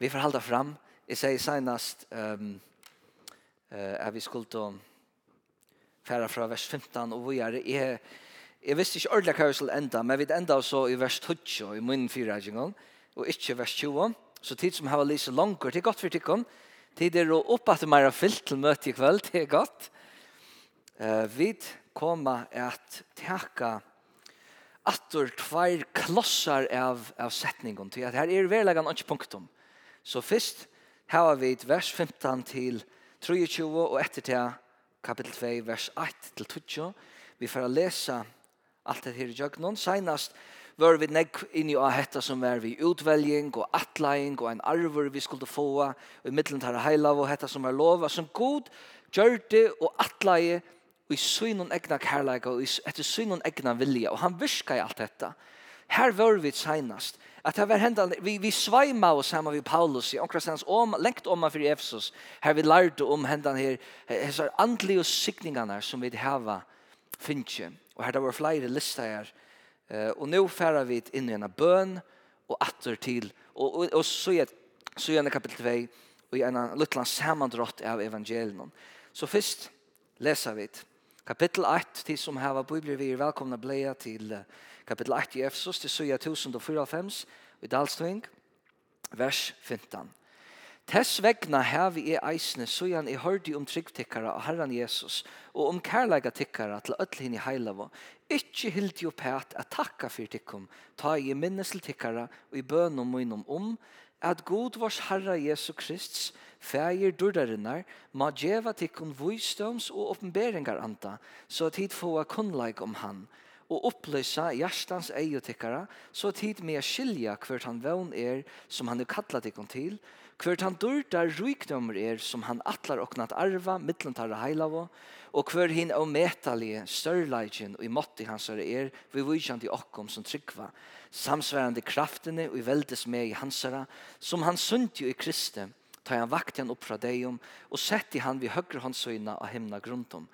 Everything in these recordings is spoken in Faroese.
vi får halda fram. Jeg sier senast um, uh, at vi skulle færa fra vers 15 og vi er, jeg, jeg visste ikke ordentlig hva vi skulle enda, men vi enda så i vers 20 i munnen fyra en gang, og ikke vers 20. Så tid som har lyst langt, det er godt for tikkene. Tid er å opp at mer fyllt til møte i kveld, det er godt. Uh, vi kommer at teka atter tvær klossar av, av setningen, til at her er verleggen ikke punktum. Så først har vi vers 15 til 23 og etter til kapittel 2 vers 1 til 20. Vi får lese alt det her i jøgnen. Senast var vi negg i å hetta som var vi utveljing og atleing og en arver vi skulle få og i middelen tar heilav og hetta som var lova som god gjørte og atleie og i synon egna kærleika og etter synon egna vilja og han virka i alt detta. Her var vi senast. At det var hendan, vi, vi sveima oss hemma vid Paulus i omkrastens om, lengt om man för Efesus. Her vi lærte om hendan her, hessar andlige sikningarna som vi hava finnje. Og her det var flere listar her. Uh, og nå færa vi inn i en bøn og atter til. Og, og, og så er så gjerne kapitel 2 og i en luttland samandrott av evangelien. Så først leser vi kapitel 8 til som hava bibler vi er velkomna bleia til uh, kapitel 8 i Efesus til søya 1094 i Dalstving, vers 15. Tess vegna her vi er eisne, så i hørdi om tryggtikkara og Herran Jesus, og om kærlega tikkara til öll hinn i heilavo, ikkje hildi jo pæt at takka fyr tikkum, ta i minnes til tikkara og i bønum munum om, at god vars Herra Jesu Krists fægir durdarinnar, ma djeva tikkun vujstøms og oppenberingar anta, så at hit få kunnleik om han, og opplysa hjärstans eiotikkara, så tid med å skilja hvert han vøn er som han er kallat ikon til, hvert han dyrtar rykdommer er som han atlar oknat arva, mittlentarra heilavo, og hver hin og metalige størleidjen og i måtti hans er vi vujkjandi okkom som tryggva, samsværande kraftene og i veldes med i hansara, som han sunt jo i Kristi, tar han vakten opp fra deium og setti han vid høgre håndsøyna av himna grundom,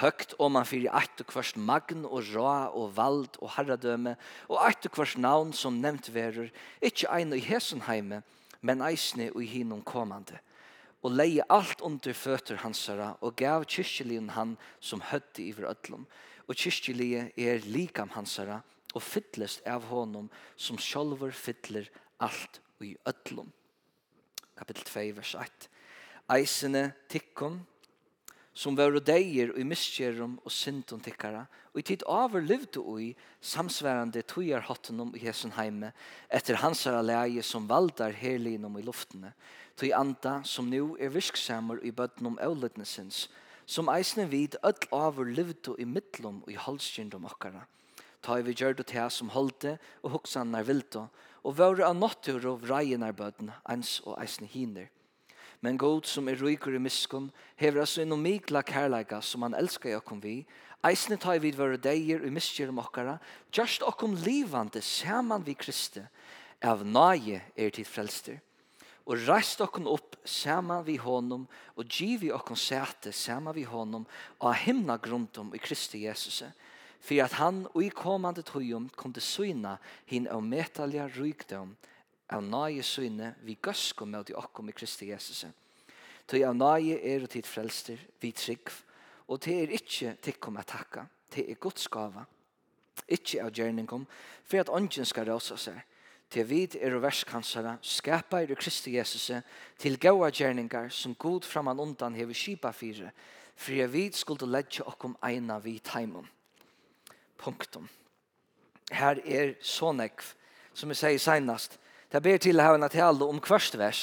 høgt om han fyrir eit og kvart magn og rå og vald og herradøme og eit og kvart navn som nevnt verur, ikkje ein i hesenheime, men eisne og i hinom komande. Og leie alt under føtter hansara og gav kyrkjelien han som høtti iver öllum. Og kyrkjelien er likam hansara og fyllest av honom som sjolver fyller alt i öllum. Kapitel 2, vers 1. Eisene tikkum som var deier i miskjerum og syndon tikkara, og i tid over livde ui samsværande tujar hottenum i hesson heime, etter hansara leie som valdar herlinum i luftene, tui anda som nu er virksamur i bøttenom eulednesins, som eisne vid öll over livde i mittlum og i halskjendom okkara. Ta vi gjør det til som holde og hoksanar vildo, og våre av nattur og vreienar bøtten, ens og eisne hiner. Men god som er ryker i miskunn, hever altså innom mikla kærleika som han elskar i okkom vi, eisne tar vi våre deier miskjer om okkara, just okkom livande saman vi Kristi, av nage er tid frelster. Og reist okkom opp saman vi honom, og giv vi okkom sete saman vi honom, og himna grunntum i Kristi Jesuset, for at han og i kommande tøyum kom til syna hin av metalja rykdom, av nage syne vi gøskum med i okkom i Kristi Jesus. Tøy av nage er og tid frelster, vi trygg, og det er ikkje tikkom at takka, det er Guds gava, ikkje av gjerningom, for at ånden skal råsa seg, til vid er og verskansara, skapa er Kristi Jesus, til gaua gjerningar som god framan undan hever kipa fire, for jeg vid skulle ledja okkom eina vi taimum. Punktum. Her er så nekv, som jeg sier senast, Det ber til å ha en tale om kvørst vers.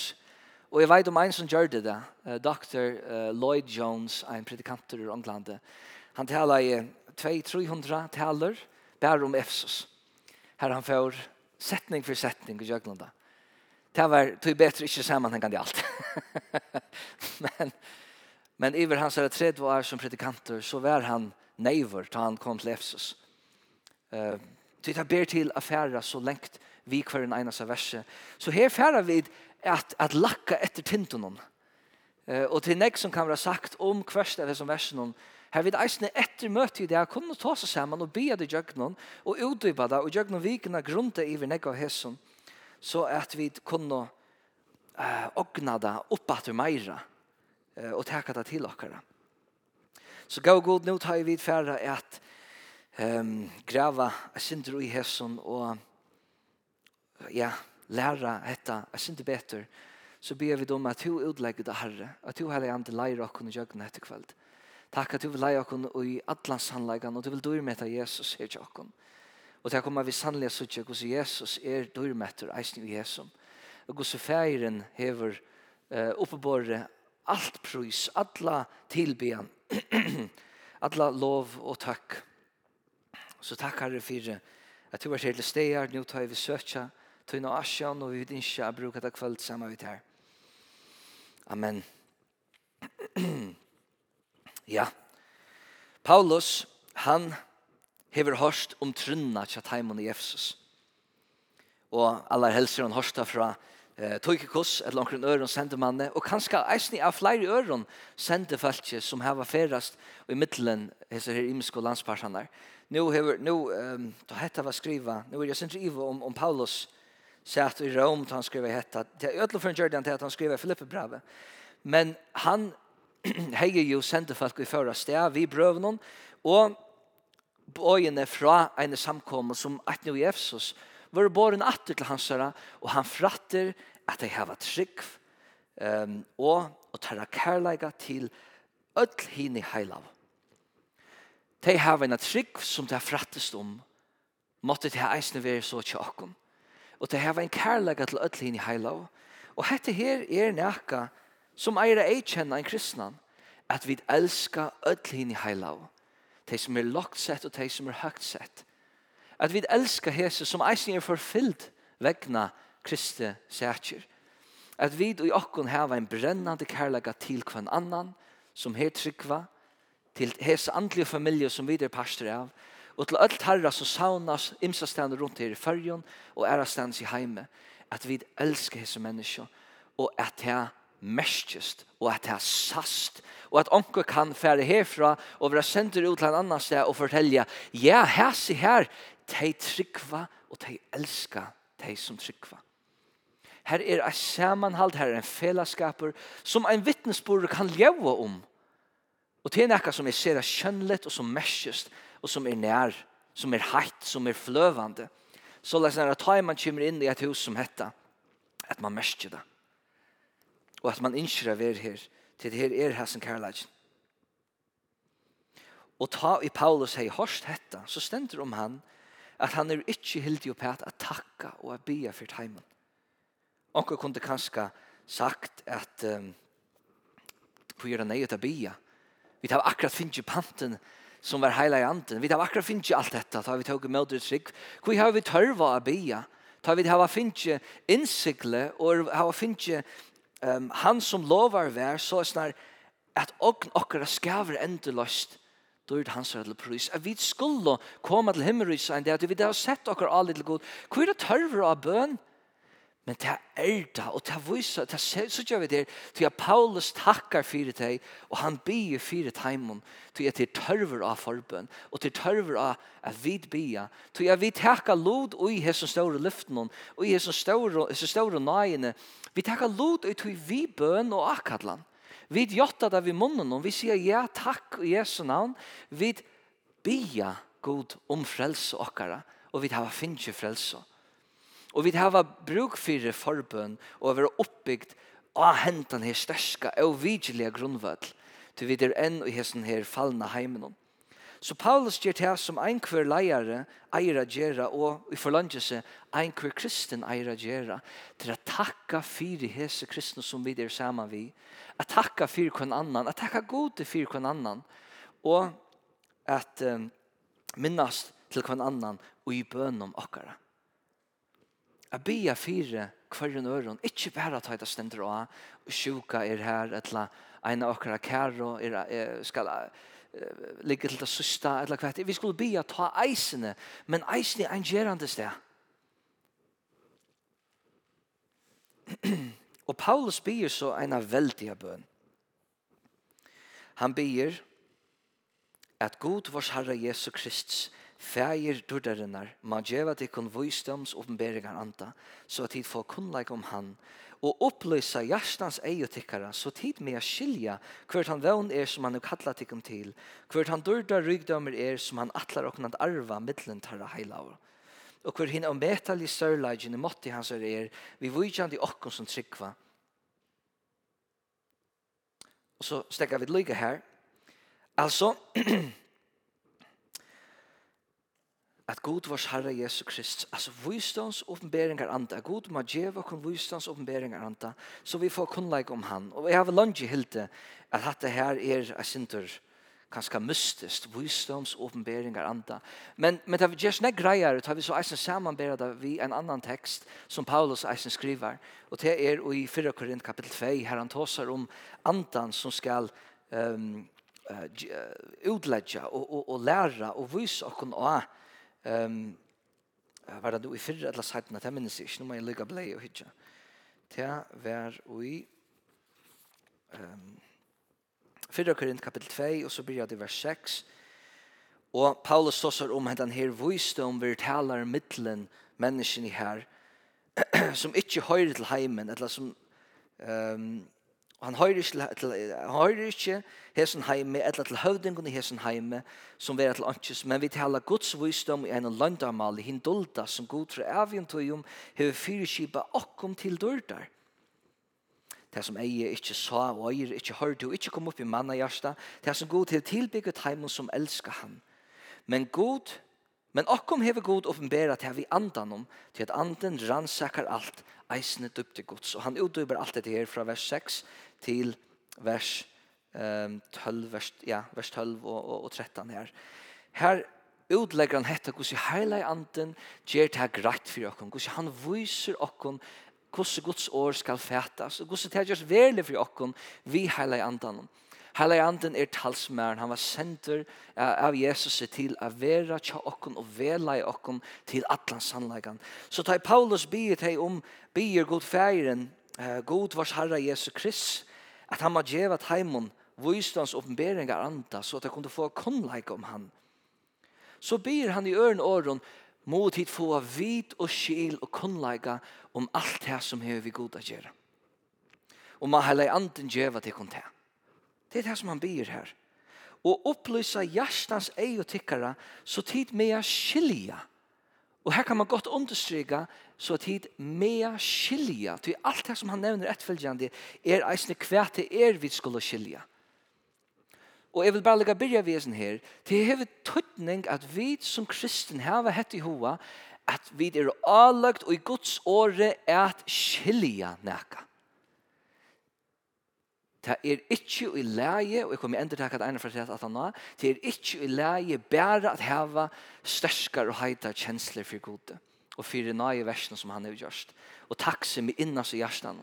Og jeg vet om en som gjør det da, Dr. Lloyd Jones, en predikanter i England. Han taler i 200-300 taler, bare om Efsos. Her han får setning for setning i Jøglanda. Det var tog bedre ikke sammenhengende alt. men, men iver hans er tredje år som predikanter, så var han neiver til han kom til Efsos. Uh, det ber til affæra så lengt vi kvar en einast verse. Så her færa vi at, at lakka etter tintunon. Uh, og til nek som kan være sagt om kvørst av som versen her vid eisne etter møte i det, kunne ta seg sammen og bia det jøgnon, og utdypa det, og jøgnon vikene grunte i nek av hesson, så at vi kunne uh, ogna det opp at meira, uh, og teka det til okkara. Så gav god nå tar vi færa at um, grava sindur i hesson, og ja, lära detta, jag syns inte bättre, så ber vi dem at du utlegger det herre, att du heller inte leir oss och jögna etter kväll. Takk at du vil leir oss i alla sannläggan och du vill dyrmeta Jesus her til oss. Och til kommer vi sannliga suttje hos Jesus är dyrmetter, eisning i Jesus. Och hos feiren hever uh, oppebore allt prys, alla tilbyan, alla lov och tack. Så takk herre för att du är till stegar, nu tar vi sötja, tøyna asjan, og vi vil ikke bruke det kveld sammen vidt her. Amen. ja. Paulus, han hever hørst om trunna til taimon i Efsus. Og allar helser han hørsta fra eh, Toikikos, et langt rundt øren sendte manne, og kanskje eisni av flere øren sendte falskje som heva ferast i middelen hese her imiske landsparsanar. Nå hever, nå, um, da hetta var skriva, nå er jeg sindri iva om, om Paulus' satt i Rom han skrev hetta. Jag tror för en Jordan att han skrev Filippe brave. Men han hejer ju sent folk i förra steg vi bröv någon och bojene fra en samkommer som att nu Jesus var born atter til hans søra, og han fratter at de hava trygg um, og og tæra kærleika til öll hini heilav. De hava en trygg som de frattest om, måtte de eisne være så tjakom og til hava en kærleika til öll hin í heilav. Og hette her er nekka som eira ei kjenna en kristnan, at vi elska öll hin í heilav, de som er lagt sett og de som er høgt sett. At vi elska hese som eisen er forfyllt vegna kriste sætjer. At vi og okkon hava en brennande kærleika til kvann annan, som her tryggva til hese andlige familie som vi er pastor av, Og til alt herra som saunas imsa stande rundt her i fyrjon og æra stands i heime at vi elsker hese menneskje og at det mestjest og at det er sast og at onker kan fære herfra og være sender ut til en annan sted og fortelle ja, her si her de trykva og de elska de som tryggva. Her er ein samanhald her er en fellesskaper som ein vittnesbord kan leva om og det er som er ser kjønnlet og som mestjest og som er nær, som er heitt, som er fløvande. Så lest når ta man kommer inn i et hus som hetta, at man merker det. Og at man innskjer av er her, til det her er hessen kærleggen. Og ta i Paulus hei hørst hetta, så stender om han at han er ikke hildig opp at takka og at bia for heimen. Onker kunne kanskje sagt at um, på gjør det nøyet av bia. Vi tar akkurat finnes panten som var heila i anden. Vi har akkurat finnst alt dette, da vi tog med oss trygg. Hvor har vi tørva å bia? Da vi har finnst innsikle, og har finnst um, han som lovar vær, så er snar at åkken okkara skaver endeløst, dyrt hans rødle pris. Att vi skulle komma til himmelrysa enn det, at vi har sett okkara alle til god. Hvor er det tørver av bøn? Men det er det, og det viser, det ser så gjør vi det, til at Paulus takkar fyrir deg, og han byr fyrir teimen, til at det tørver av forbøn, og til tørver av at vi byr, til at vi takkar lod i hessen store lyften, og i hessen store, hessen store nøyene, vi takkar lod i til vi bøn og akkadlan. Vi gjotta det vi munnen, og vi sier ja, takk i Jesu navn, vi byr god om frelse okkara, og vi har finnje frelse okkara Og vi har bruk for forbøn og være oppbygd av hentan her sterska og vidgelige grunnvall til vi er enn og hesten her fallna heimen. Så Paulus gjør det som ein kvar leiare eier å gjøre, og i forlandelse ein kvar kristen eier å gjøre, til å takka fire hese kristne som vi er sammen vi, å takka fire kvann annan, å takka gode fire kvann annan, og at um, minnast til kvann annan og i bøn om okkara. Jeg bia fire kvarren øron, ikke bare ta det stender av, og sjuka er her, etla en av akkurat kæro, er, skal ligge til det søsta, eller hva Vi skulle bia ta eisene, men eisene er en gjerande sted. og Paulus bier så en av veldige bøn. Han bier at God vår Herre Jesus Kristus Fægir dørdarinnar, ma djeva tikkun vysdoms oppenberingar anda, så at tid få kunnleik om han, og opplysa hjertans eie tikkara, så tid med a skilja hvert han vevn er som han er kallar tikkum til, hvert han dørda rygdømmer er som han atlar oknant arva middelen tarra heilaur. Og hver hin i sørleidjen i måtti hans er er, vi vujjandi okkon som tryggva. Og så stekka vi lyga her. Altså, at god vars Herre Jesu Krist, altså visdoms oppenberingar anda, god ma djeva kun visdoms oppenberingar anda, så vi får kunnleik om han. Og jeg har vel langt helt at dette her er a sinter kanskje mystisk, visdoms oppenberingar anda. Men, men det er just nek greier, tar vi så eisen samanbera det vi en annan tekst som Paulus eisen skriver, og det er i 4 Korint kapittel 2, her han tåsar om andan som skal um, uh, utledja og, og, og læra og vise okken og Ehm var det du i fyrre eller sætten at jeg minnes ikke, nå må jeg lykke blei og hitja. Det var i um, fyrre korint kapittel 2, og så blir det vers 6. Og Paulus ståsar om hentan her vysdom vi talar mittlen menneskene her, som ikke høyre til heimen, eller som um, han høyrer ikke, til, han høyrer ikke hesen heime, eller til høvdingen i hesen heime, som vera til anches, men vi taler Guds visdom i en landamal, i hindulda, som god fra avjentugjum, hever fyrirskipa okkom til dørdar. Det som eier ikke sa, og eier ikke hørte, og ikke kom opp i manna hjärsta, det som god til tilbygget heimen som elskar han. Men god, men okkom hever god oppenbera til vi andan om, til at anden rannsakar alt, eisne dupte gods. Og han utdøyber alt dette her fra vers 6 till vers ehm 12 vers ja vers 12 och och, og 13 här. Här utlägger han hetta hur sig hela anden ger ta grætt för och kussi han visar och hur Guds ord skal fætas og kussi ta görs verli för och vi hela anden. Hela anden är talsmæren han var center av Jesus till att vera tja och og vela i och till allan sannleikan Så tar Paulus biet teg om bier god färgen God vars Herre Jesus Kristus at han må gjeva taimon vysdans oppenberingar anda så at han kunne få konleik om han. Så byr han i øren åren mot hit få vit og skil og konleika om alt det som hever vi god å gjøre. Og man heller i anden gjeva til konta. Det er det som han byr her. Og opplysa hjärstans ei og tikkara så tid med skilja. Og her kan man godt understryka så at hit mea skilja, til alt det som han nevner etfølgjande, er eisne kvæt det er vi skulle skilja. Og jeg vil bare legge byrja vesen her, til jeg hever tøtning at vi som kristen heva hett i hoa, at vi er avlagt og i Guds åre er at skilja næka. Det er ikke i leie, og jeg kommer enda til at ene for at han nå, det er ikke i leie bare at heva sterskar og heita kjensler for gode og fyrir nøye versene som han har gjort. Og takk seg med innast i hjertan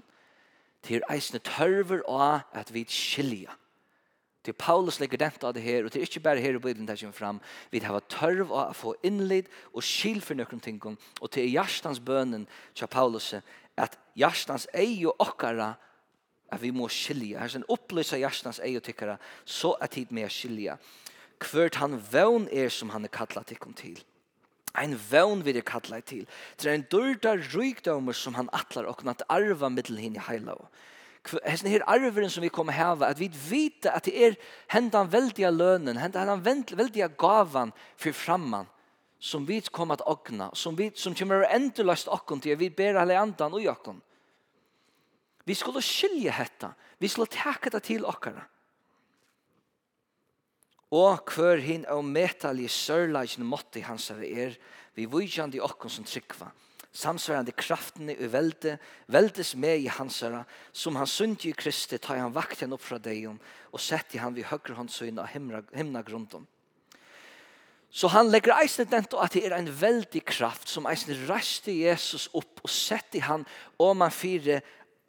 til eisne tørver og at vi skilja. Til Paulus legger dent av det her, og til ikke bare her i Bibelen der kommer fram, vi har tørv å få innlid og skil for noen ting, og til hjertans bønnen til Paulus at hjertans ei og okkara at vi må skilja. Her sen opplysa hjertans ei og tykkara, så er tid med å skilja. Hvert han vøvn er som han er kallat tikkum til. Ein vøn vil jeg kalla til. Det er en dyrda rykdommer som han atlar og at arva middel hin i heila. Hesten her arveren som vi kommer hava, at vi vita at det er hendan veldiga lønnen, hendan veldiga gavan for framman, som vi kommer at ogna, som vi som kommer endelast okkon til, vi ber alle andan og okkon. Vi skulle skilje hetta, vi skulle teka det til okkara og hver hin av i sørlagen måtte hans av er, vi vujjande okkon som tryggva, samsvarande kraftene i velde, veldes med i hansara, som han sunt i Kristi, tar han vakt henne opp fra deion, og setter han vid høyre håndsøyne av himna, himna grunden. Så han legger eisen den til at det er en veldig kraft som eisen reiste Jesus opp og setter han om han fire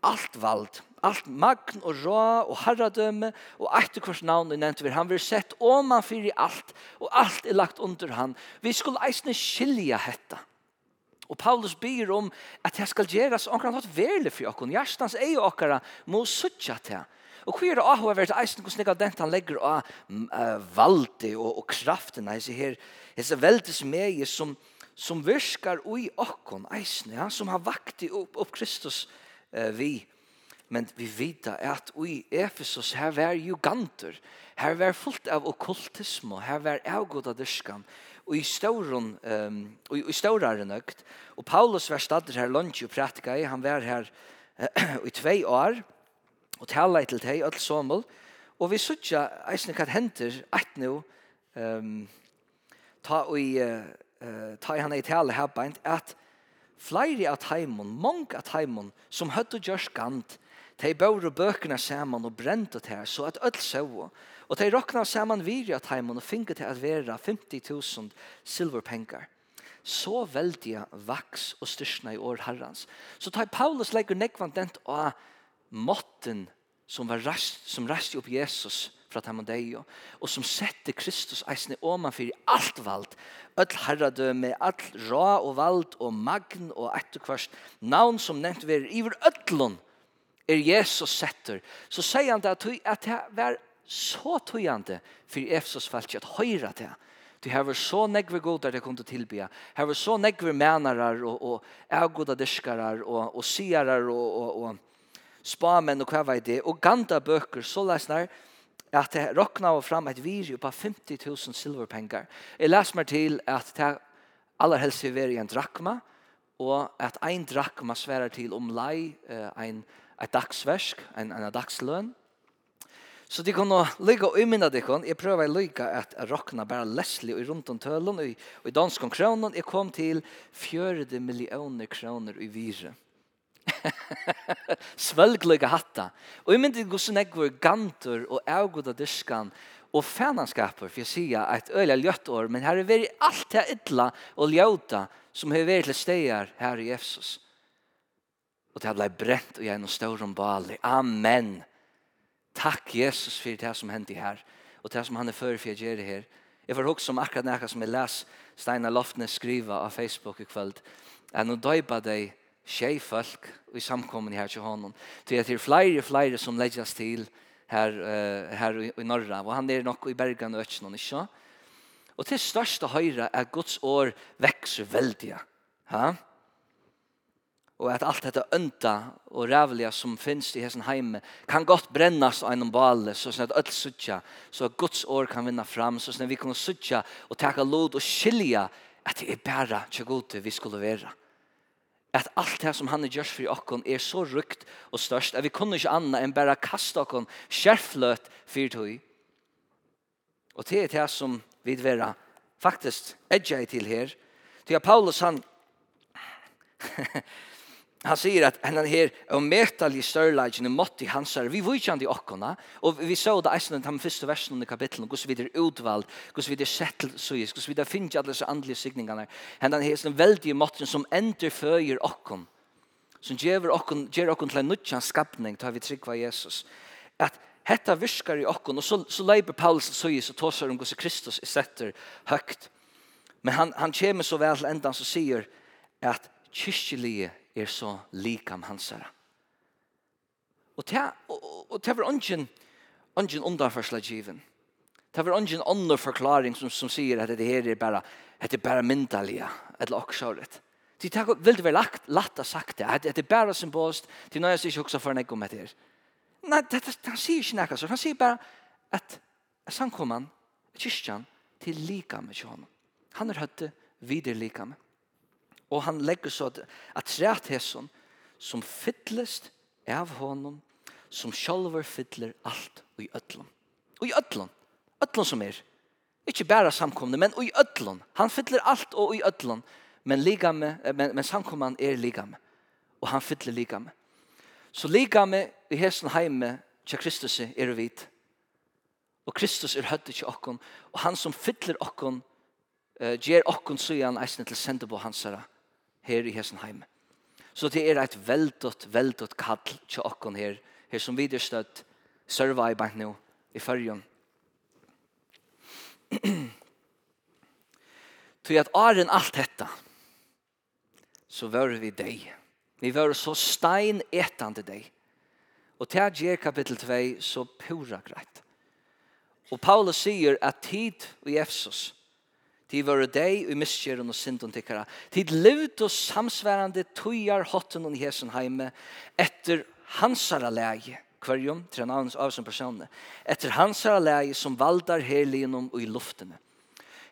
alt vald alt magn og rå og herradømme og etter hvers navn er nevnt vi. Han vil sett om han fyrir alt, og alt er lagt under han. Vi skulle eisne skilja hetta. Og Paulus byr om at det skal gjeras omkran hatt verlig for okkon. Gjerstans ei okkara må suttja til. Og hva er det av hvert eisen hvordan jeg av han legger av uh, valde og, og kraften hans her, hans veldes meie som, som virkar ui okkon eisen, ja, som har vakt opp, opp Kristus uh, vi men vi vita at i Efesus her var juganter, her var fullt av okkultisme, her var avgoda dyrskan, og i stauron, um, og i staurare nøgt, og Paulus var stadder her lunch og pratika i, han var her uh, i tvei år, og tala til tei, alt somul, og vi sutja eisne hva henter, eit nu, um, ta i, uh, ta i han i tala her beint, at flere av teimen, mange av teimen, som høtt og gjørs gant, De bør bøkene sammen og brente til så at ødel så. Og de råkna sammen virja teimen og finke til at vera 50.000 silverpenger Så veldige vaks og styrsna i år herrans. Så tar Paulus legger nekvant den av måtten som var rast, som rast opp Jesus fra Tamadeo, og som setter Kristus eisne åman for alt vald, all herradøme, all rå og vald og magn og etterkvarst, navn som nevnt ver iver öllun er Jesus setter, så sier han det at det var så tøyende for Efsos folk at høyre det. Du har så negve godar det kunde tillbe. har vært så negve mänarar och och ägoda og och och og, och och spamen og och vad det och ganta bøker, så läsnar att det rockna och fram ett virus på 50 000 silverpengar. Jeg leser meg til att det aller helst vil være i en drakma och att en drakma svärar till om lei en et dagsversk, en, en dagsløn. Så de kunne lykke og umynda de kunne. Jeg prøver å lykke at jeg råkna bare leslig og rundt om tølen og i, og i dansk om kronen. Jeg kom til 40 millioner kroner i vire. Svølglige hatta. Og jeg mynda hvordan jeg var gantor og avgoda diskan og fananskaper, for jeg sier et øyla ljøtt år, men her er veri alt det ytla og ljøta som har vært til steier her i Efsos og det blei brent og jeg er noe større om bali. Amen. Takk Jesus for det som hendte her og det som han er før for jeg gjør det her. Jeg får også om akkurat nækka som jeg les Steinar Loftne skriva av Facebook i kveld at nå døyba deg tjej folk i samkommen her til honom. Det er til flere og flere som läggas til her, uh, her i, i Norra og han er nok i Bergen og Øtjenån, ikke sant? Og til største høyre er Guds år vekser veldig. Ha? og at alt dette ønta og rævliga som finnes i hessen heime kan godt brennas av en bale, så sånn at öll suttja, så at Guds år kan vinna fram, så sånn at vi kan suttja og teka lod og skilja at det er bæra tjegode vi skulle være. At alt det som han er gjørs for okkon er så rukt og størst at vi kunne ikke anna enn bæra kasta okkon skjerfløt fyrtøy. Og det er det som vi vera faktisk edja til her. Til Paulus han han sier at han her og metal i størleikene måtte i sier vi vujkjande i okkona og vi så det eisen den første versen under kapitlen hvordan vi er utvald hvordan vi er sett til suis hvordan vi er finnes alle disse andelige signingene. Han her den veldige måtten som ender føyer okkon som gjør okkon, gjør okkon til en nutjan skapning tar vi tryggva Jesus. At hetta viskar i okkon og så, så leiber Paulus til suis og tåsar om hvordan Kristus er setter høgt. Men han, han kommer så vel til enda, så sier at kyrkjelige er så likam hansara. Og det og det var ungen ungen undarforsla given. Det var ungen andre forklaring som som sier at det her er bara at det bara myndalia eller oxoret. Det tar veldig vel lagt latta sagt det. Det er bara symbolist til nøyes ikke også for nei om det her. Nei, det, han sier ikke nekka så. Han sier bare at samkomman, kyrkjan, til lika med honom. Han er høtte videre lika med. Og han legger så at, at træt hesson som fyllest av honom som sjálfur fyller alt og i öllum. Og i öllum. Öllum som er. Ikke bara samkomne, men og i öllum. Han fyller alt og i öllum. Men, ligame, men, men samkomman er ligame. Og han fyller ligame. Så ligame i hesson heime til Kristus er vit. Og Kristus er høttet til okkon. Og han som fyller okkon, uh, ger okkon søyan eisen til sende på hansara her i hessen heim. Så det er et veldott, veldott kall til okken her, her som videre støtt, serva i bank nå, i fyrjon. Tog at åren alt dette, så var vi deg. Vi var så steinetande deg. Og til Gjer kapittel 2, så pura greit. Og Paulus sier at tid i Efsos, Tid var deg og miskjeren og synden tikkara. Tid levd og samsværende tøyar hotten og hesen heime etter hansara leie, hverjum, tre navns av som personene, etter hansara leie som valdar herlinom og i luftene.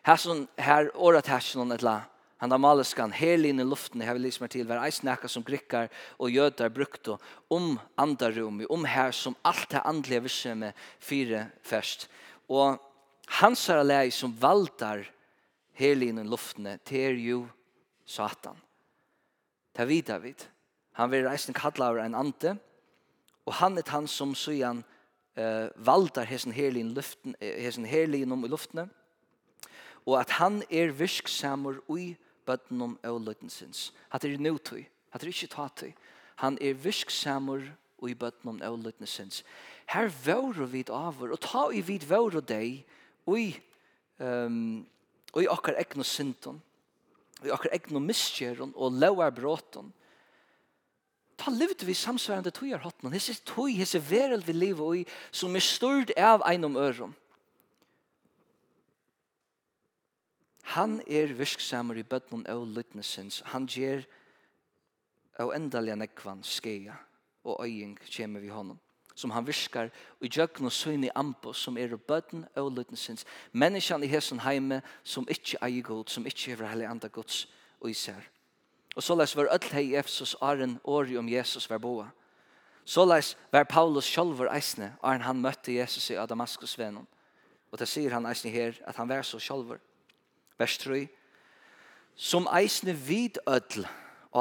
Her som her året her som etla, han da maleskan herlin i luftene, her vil liksom her til, hver eisneka som grikkar og jødar brukt og om andarum, om her som alt er andlige visse med fire først. Og hansara leie som valdar helin i luftene, ter jo satan. Ta vid David. Han vil reisen kalla over en ante, og han er han som søyan uh, valdar hesen helin, luften, hesen herlin om i luftene, og at han er virksamur ui bøtten om øvløytensins. At det er nøytøy, at det er ikke tatøy. Han er virksamur og i bøtten om øvløytnesens. Her vore vi avur, og ta i vid vore deg, og um, og i okkar egnu syndon, og i okkar egnu miskjeron og lauar bråton, ta livet vi samsvarende tøyer hotten, hese tøy, hese verel vi livet og i, som er styrd av einom øron. Han er virksamur i bøtten og lytnesins. Han gjer av endalja nekvan skeia, og øying kjemur vi honom som han viskar og gjøgn og søgn i ampo som er bøtten og løtnesins. Menneskene i hesen heime som ikke eier god, som ikke hever heller andre gods og især. Og såleis var ødel hei Efsos aren åri om Jesus var boa. Såleis var Paulus sjolver eisne aren han møtte Jesus i Adamaskus venom. Og det sier han eisne her at han var så sjolver. Vers 3 Som eisne vid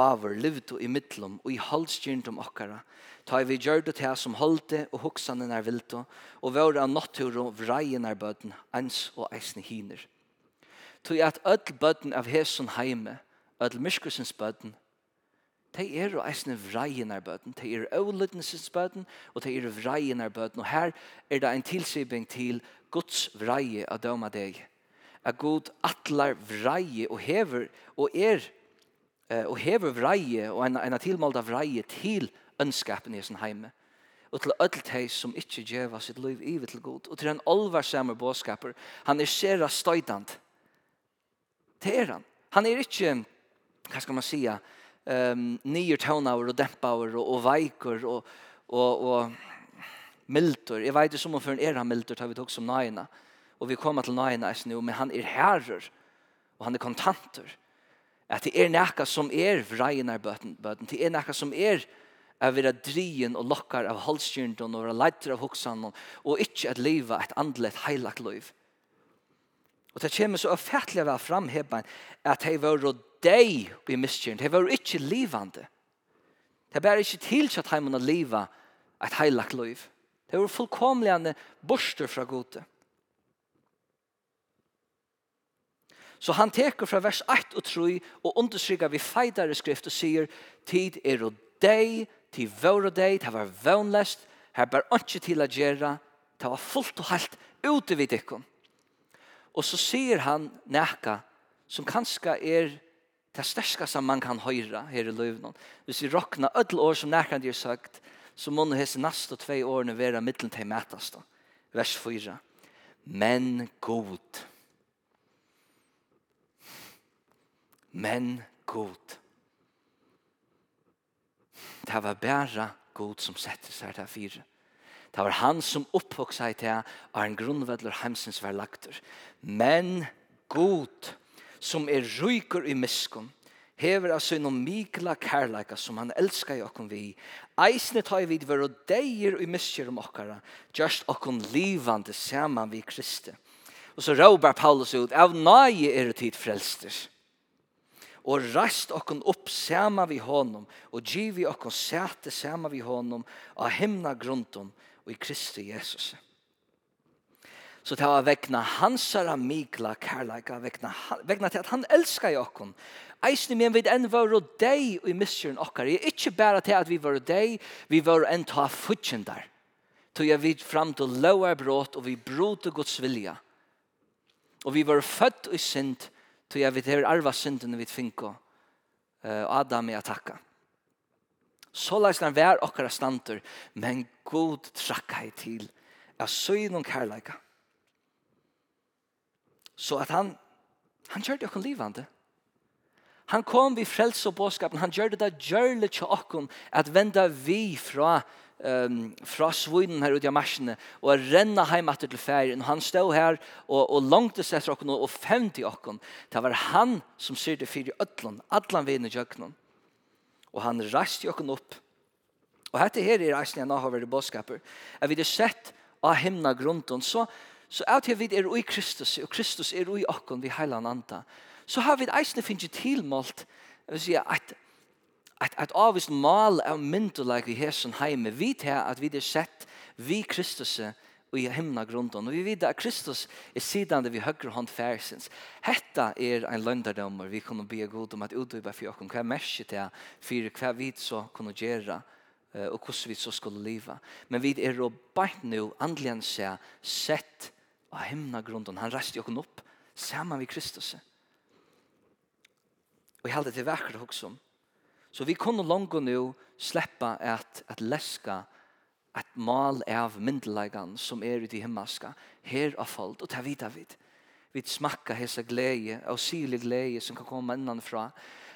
avur livt og i mittlum og i halsgjyrnt om okkara. Ta vi gjør det til som holde og hoksanen er vilt og våre av nattur og vreien er bøten, ens og eisne hiner. Tog at öll bøten av hesun heime, öll myskusens bøten, de er og eisne vreien er bøten, de er øvlutnesens bøten, og de er vreien er bøten. Og her er det en tilsybing til Guds vreie av døma deg. At God atlar vreie og hever og er vreie eh, och hever vreie och en, en tillmålda vreie till önskapen i sin heime och till öll tei som ikkje djeva sitt liv evigt till god och till en olvarsamer boskaper han är sera støydant det er han han er ikkje hva skal man sia um, nyer tånaver och dempaver och och veiker och och och Miltor, jag vet inte som om för en era han tar vi också som naina. Och vi kommer till naina men han är herrer Och han är kontanter at det er nekka som er vreienar bøten, bøten. det er nekka som er av vera drien og lokkar av halskjønden og vera leiter av hoksan og ikkje at liva et andlet heilagt liv. Og det kommer så avfætlig av fram hebbein at hei var og deg i miskjønd, hei var ikkje livande. Det bærer ikkje tilsatt at heimann liva et heilagt liv. Det var fullkomligane borster fra gode. Så han teker fra vers 8 og 3 og understryker vi feidare skrift og sier tid er og deg, tid vår og deg, det var vønlest, her bar ikke til å gjøre, det var fullt og helt ute vid dekken. Og så sier han nekka som kanskje er det største som man kan høre her i løvnen. Hvis vi råkner ødel år som nekka de har sagt, så må det hese neste tve årene være middelen til mætast. Vers 4. Men god. Men god men god. Det var bare god som sette seg til fire. Det var han som oppvoksa i det, og en grunnvedler hemsens var lagter. Men god, som er ryker i miskunn, hever av sin og mikla kærleika som han elskar i okkom vi. Eisne tar vi vår og deir i miskjer om okkara, just okkom livande saman vi Kristi. Og så råbar Paulus ut, av nage er det tid frelster og rast okkon opp sama vi honom og givi okkon sæte sama vi honom av himna grunton og i Kristi Jesus. Så det var vekna hansara mikla kærleika, vekna, vekna til at han elskar i okkon. Eisne men vid enn var og deg i misjøren okkar. Jeg er ikke bare til at vi var og deg, vi var enn ta futjen der. Tog jeg vid fram til lovar brått og vi brote Guds vilja. Og vi var født og synd tog jeg vet her arva synden vi finko og Adam er takka. Så leis den vær okkara standur, men god trakka i til av søyn og kærleika. Så at han, han kjørte okkon livande. Han kom vi frelse og båskapen, han gjør det der gjørle til okkon at venda vi fra um, fra svinen her ute av marsjene, og renna heim etter til ferien. Han stod her, og, og langt etter etter okken, og femte okken. Det var han som syr det fyrir ødlån, allan vinn i jøkkenen. Og han reiste okken opp. Og dette her er reisen jeg nå har vært bådskaper. Jeg vil sett av himna grunden, så, så er det vi er i Kristus, og Kristus er i okken, vi heilan anta. Så har vi eisne finnes tilmålt, jeg vil si, at at at avvis mal av like vi hesen heime vit her at vi det sett vi Kristus og i himna grunden. Og vi vet at Kristus er sidan det vi høyre hånd færsens. Hetta er ein løndardommer vi kunne be god om at utøyba for okken. Hva er mersi til for hva vi så kunne gjøre og hvordan vi så skulle leva. Men vi er og beint nu andeligen seg sett av himna grunden. Han reiste okken opp saman vi Kristus. Og jeg held til vekkert også om Så vi kunne langt nå släppa at, at leska et mal av myndelagan som er ute i himmelska, her av folk, og ta vidar vid. Vi smakka hese glede, og syrlig glede som kan komme innanfra.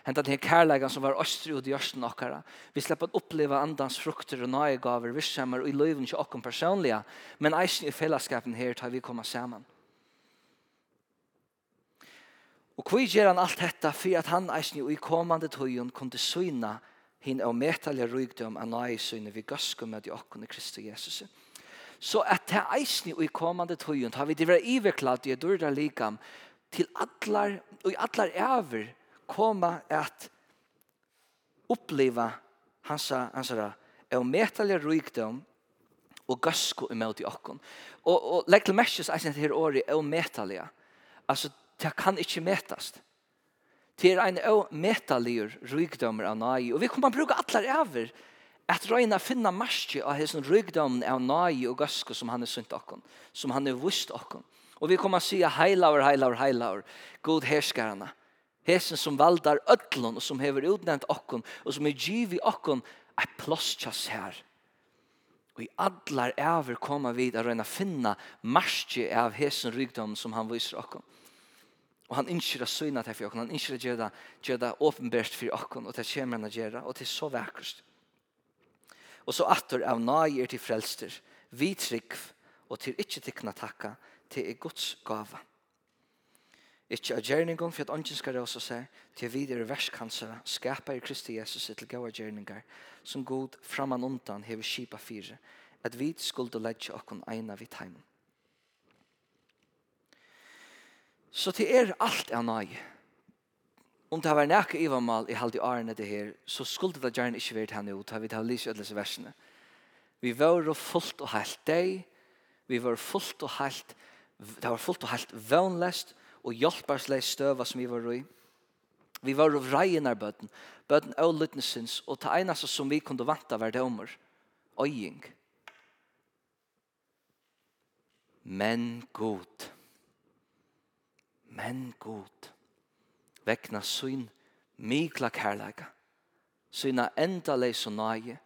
Hentan her kærlegan som var østri og djørsten okkara. Vi slipper å oppleve andans frukter og nøyegaver, vissammer og i løyven ikke okkom personliga, men eisen i fellesskapen her tar vi komma sammen. Og hva gjør han alt dette for at han eisen i kommande tøyen kunne syne henne og metalja rygdom av nøye syne vi gøske med de åkkene Kristus Jesus. Så at det eisen i kommande tøyen har vi det vært iverklart i dørre likam til atler og i atler over koma at uppleva hans hansa, og metalja rygdom og gøske med de åkkene. Og, og legg til mesjes eisen til her året og metalja. Altså det kan ikke metast. Det er en metaligur rygdommer av nai, og vi kommer bruka allar over at røyna finna marsje av hessen rygdommen av nai og gøsko som han er sunt okkon, som han er vust okkon. Og vi kommer si heilaur, heilaur, heilaur, god herskarana, hessen som valdar ödlon og som hever utnevnt okkon, og som er givi okkon, er plåstjas her. Og i allar ever kommer vi at røyna finna marsje av hessen rygdommen som han viser okkon. Og han innskjer å syne til for oss. Han innskjer å gjøre, gjøre det åpenbart for oss. Og det kommer han å gjøre. Og det er så vekkert. Og så atter av nøyer til frelster. Vi trygg og til ikke til kunne takke. til er Guds gava. Ikke av gjerningen for at ånden skal råse seg til videre verskanser skapa i Kristi Jesus til gode gjerninger. som god framan undan hever kipa fire at vi skulde ledja okkon eina vid heimen. Så det er alt er nøy. Om det har vært nækka ivamal i halde i årene det her, så skulle det gjerne ikke vært henne ut, har vi tatt lyst i ødelese versene. Vi var fullt og helt deg, vi var fullt og helt, det var fullt og helt vannlest og hjelparsleis støva som vi var i. Vi var av reinar bøten, bøten av lytnesins, og det eneste som vi kunne vanta var dømer, øying. Men god. Men god, vekna syn mikla kærleika, syna enda leis og nage.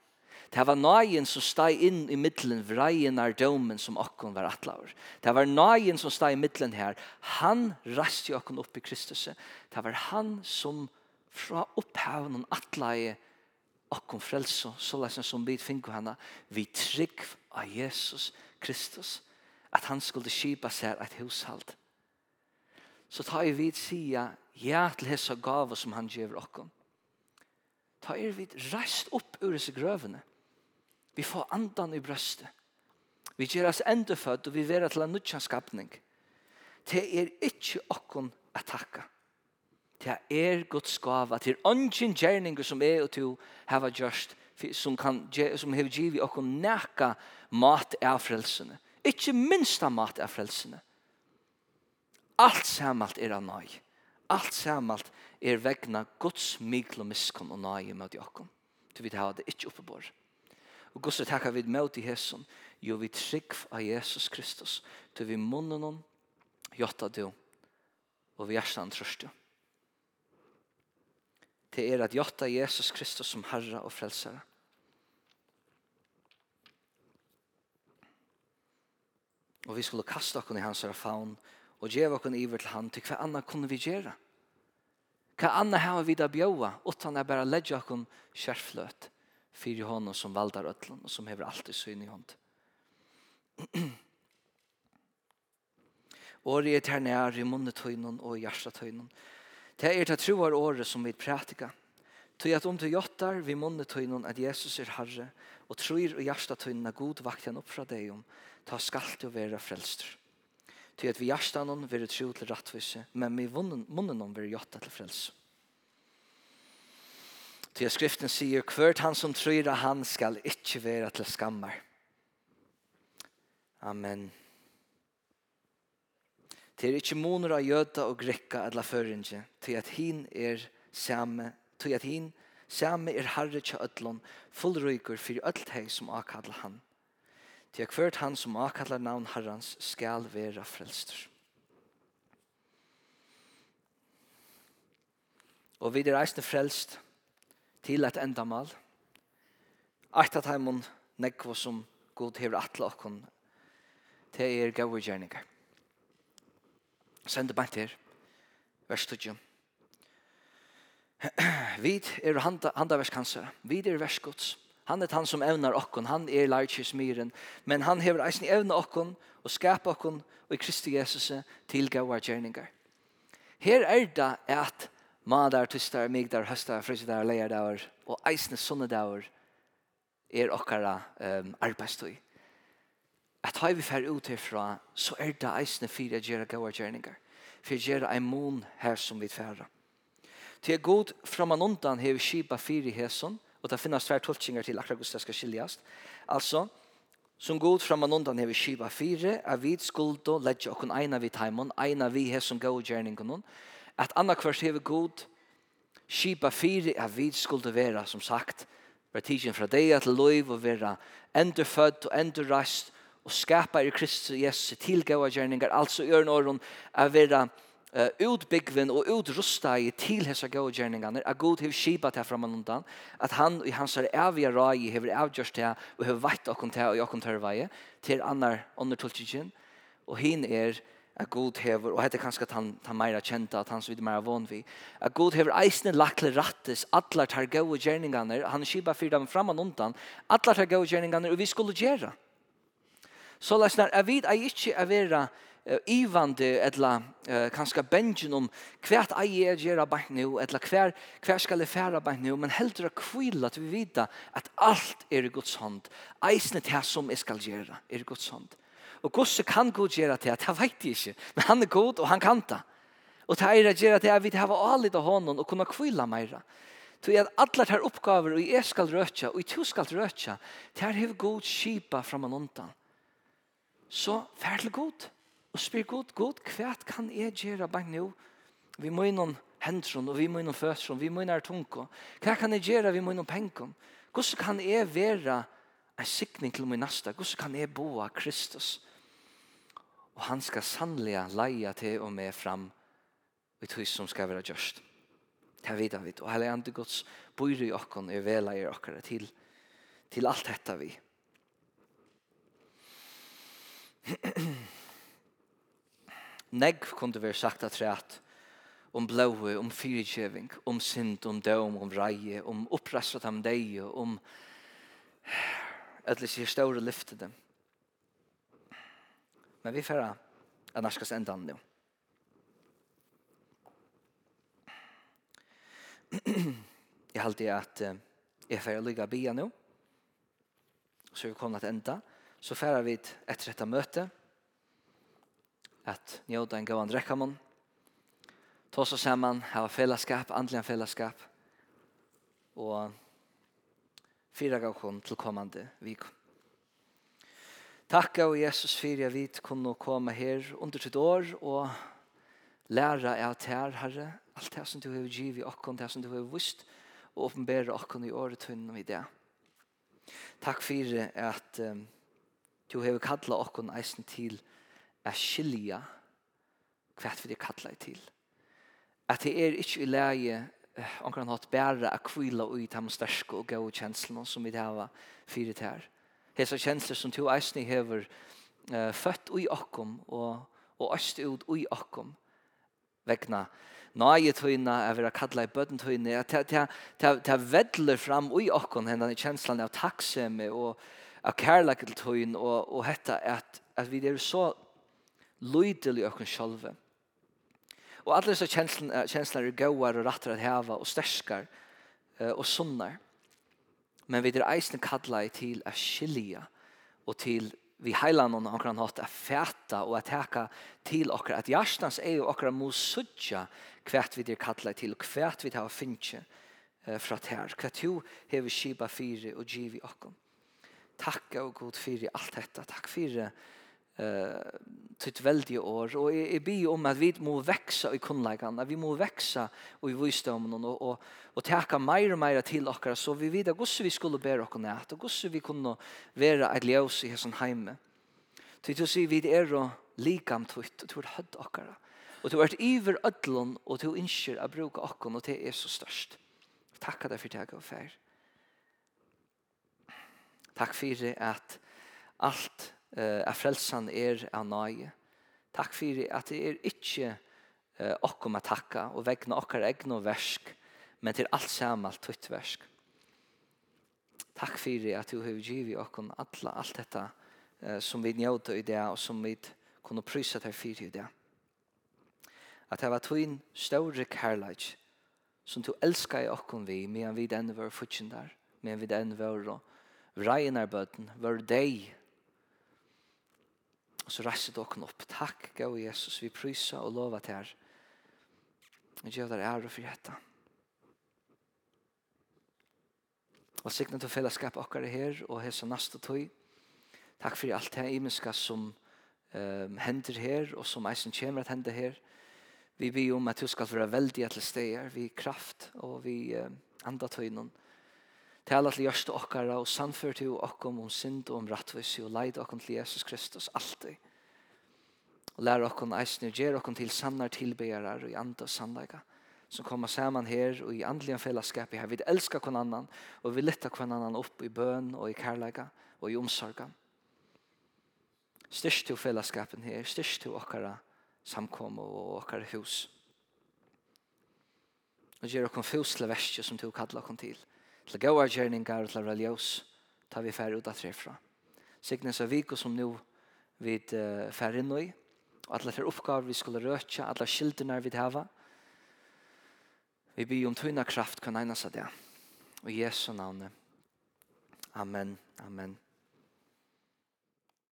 Det var nagen som steg inn i middelen vreien av domen som okkon var atlaver. Det var nagen som steg i middelen her. Han reiste okkon opp i Kristus. Det var han som fra opphavn og atlaie okkon frelso så leisen som vi finko henne, vi trygg av Jesus Kristus, at han skulle kjipa seg et hushalt så tar vi sia ja til hessa gava som han gjør okkom. Ta er vi rest opp ur disse grøvene. Vi får andan i brøstet. Vi gjør oss endefødt, og vi vera til en nødjanskapning. Det er ikke okkom a takka. Det er Guds gava til ånden gjerninger som er og to hava gjørst, som, kan, som hever givet okkom næka mat av frelsene. Ikke minst mat av frelsene. Alt samalt er av nøy. Alt samalt er vegna Guds mikl og miskunn og nøy mot okkom. Du vil ha det ikke oppebord. Og Guds vil takke vid møte i hesson. Jo, vi trygg av Jesus Kristus. Du vil munnen om, jotta du, og vi hjertan trøst du. Det er at jotta Jesus Kristus som Herre og Frelsere. Og vi skulle kasta okken i hans faun og djeva okkur iver til han, til hva anna kunne vi gjera Hva anna hava vi da bjóa, utan er bara ledja okkur kjærfløt, fyrir honom som valdar ötlun, og som hever alltid syn i hånd. Åri er terne nær i munnetøynun og hjertetøynun. Det er det troar året som vi prætika. Tøy at om du jottar vi munnetøynun at Jesus er Herre, og tror i hjertetøynun er God vakt opp fra deg om, ta skalt og være frelster. Til at vi gjersta noen vil tro til rattvise, men vi munnen noen vil jotta til frelse. Til at skriften sier, hvert han som tror av han skal ikke være til skammer. Amen. Til ikke moner av jøda og grekka eller føringe, til at hin er samme, til at hin samme er herre til ødlån, fullrøyker for ødlån som akadler han til at hvert han som akallar navn Herrans skal være frelster. Og vi er eisne frelst til et endamal. Eit at heimon nekva som god hever atle okkon til er gau gjerningar. Sende bant her, vers 2. Vid er handa, handa vers kanser, vid er vers gods, Han er han som evnar okkon, han er lærkjus myren, men han hever eisen evna okkon og skapa okkon og i Kristi Jesus til gavar gjerningar. Her er det at madar, tystar, migdar, høstar, frisidar, leierdauer og eisne sunnedar er okkara um, arbeidstøy. At hei vi fer ut herfra, så er det eisne fyrir gjerra gavar gjerningar, fyrir gjerra ein mon her som vi færa. Til god framan undan hever kipa fyrir hesson, og det finnes tvær tolkinger til akkurat hvordan det skal skiljast. Altså, som god fram og undan hever skiva fire, er vi skuldo ledja okkur eina vi taimon, eina vi he som gau gjerningon, at anna kvart hever god skiva fire, er vi skuldo vera, som sagt, vera tidsin fra deg til loiv og vera endurfødd og endurrast og skapa i Kristus Jesus til gau gjerningar, altså i ørn åren, at vera uh, utbyggven og utrusta i til hessa gode gjerningarna at god hev skipa til framan undan at han i hans er evige rai hever avgjørst til og hever vett okkom til og okkom til vei til annar under tulkingen og hin er at god hever og hette kanskje at han, han meira kjenta at han så vidt meira von vi at god hever eisne lakle rattes atlar tar gode gjerningarna han skipa fyrir dem framan undan atlar tar gode gjerningarna og vi skulle gjerra så lasnar er vid er ikke er vera ivande etla uh, kanska bengen om hvert ei er gera bak nu etla hver, hver skal færa bak nu men heldur at kvilla at vi vita at alt er i Guds hand eisne det som jeg skal gera er i Guds hand og gosse kan Gud gera det det veit jeg ikkje men han er god og han kan det og det er til det vi hava allit av hånden og kunna kvilla meira Tu at allar her oppgaver, og jeg skal røtja, og jeg skal røkja. Ter hev god skipa framan undan. Så fær til god og spyr god, god, hva kan jeg gjøre bare nå? Vi må innom hendron, og vi må innom føtron, vi må innom tunko. Hva kan jeg gjøre? Vi må innom penkom. Hvordan kan jeg være en sikning til min neste? Hvordan kan jeg bo av Kristus? Og han skal sannelig leie til og med fram i tog som skal være gjørst. Det vet han vidt. Og hele andre gods bor i okken og veleier okker til, til alt dette vi negg kunde være sagt at rett om blåe, om fyrirkjøving, om synd, om døm, om reie, om oppresset av deg, om eller sier større lyfte dem. Men vi færre er norskast enda nå. Jeg halte at jeg får lykke bia nå, så vi kommer til enda, så færre vi etter dette møte at njóta en gavan drekkamann, tosa saman, hava fellesskap, andligan fellesskap, og fyra gavkon til kommande vik. Takk av Jesus fyrir jeg vi kunne komme her under sitt år og læra av tær, Herre, alt det som du har givet okkon, det som du har vist, og åpenbære okkon i året tunn og i det. Takk fyrir at um, du har kallat okkon eisen til okkon at skilja hva vi er kallet til. At det er ikke i leie omkring hatt bæra at kvila ui de sterske og gode kjenslene som vi har fyrt her. Hesa kjensler som to eisne hever uh, født ui okkom og, og øst ut ui okkom vegna nøye tøyna, er vera kalla i bøtten tøyna, ta vedler fram ui okkom hendan i kjenslan av takksemi og av kærlek til tøyn og, og hetta at, at vi er så lydel i økken sjølve. Og alle disse kjenslene, er gauar og rattar at heva og sterskar og sunnar. Men vi er eisne kallar til a skilja og til vi heilan og han hatt a fæta og a teka til okkar at jarstans er jo okkar må sudja kvært vi er kallar til og kvært vi har finnje fra tær. Kvært jo hever skiba fyri og givi okkom. Takk og god fyri alt dette. Takk fyre eh tytt veldige år og jeg, jeg ber om at vi må veksa i kunnleikene, at vi må veksa og i visdomen og, og, og teka meir og meir til okkara så vi vet hvordan vi skulle bære okkara nært og hvordan vi kunne være et ljøs i hesson heime. Tytt å si vi er og likam tvitt og tytt hødd okkara og du er iver ødlån og du innskjer å bruke okkara og det er så størst. Takk deg for det jeg fer takk for at alt uh, at frelsan er av nøye. Takk for at det er ikke uh, okkom at takka og vegna okkar egn og versk, men til alt samalt tutt versk. Takk for at du har givet okkom alla, alt dette uh, som vi njóta i det og som vi kunne prysa til fyrir i det. At det var tvin større kærleik som du elskar i okkom vi, medan vi den var futsin der, medan vi den var reinar bøten, var deg, Og så reiser dere opp. Takk, gau Jesus, vi prysa og lova til her. Vi gjør dere ære for dette. Og sikna til fellesskap okkar her og hesa neste tog. Takk for alt det imenska som um, hender her og som eisen kommer at hende her. Vi ber om at du skal være veldig til steder, vi kraft og vi um, andatøynen. Tala til gjørste okkara og sannfør til okkom om synd og om rattvisi og leid okkom til Jesus Kristus alltid. Og lær okkom eisne og gjer okkom til sannar tilbegarar og i andre sannleika som kommer saman her og i andliga fellesskap her. Vi elskar kvann annan og vi lytta kvann annan opp i bøn og i kærleika og i omsorga. Styrst til fellesskapen her, styrst til okkara samkom og okkara hus. Og gjer okkom fus til verskje som du kallar okkom til til gode gjerninger og til religiøs, tar vi færre ut av trefra. Signes av vik som nå vi uh, færre inn i, og alle de oppgaver vi skulle røtja, alle skildene vi hava. Vi byr om tøyna kraft kan egnas av det. Og Jesu navn, Amen, amen.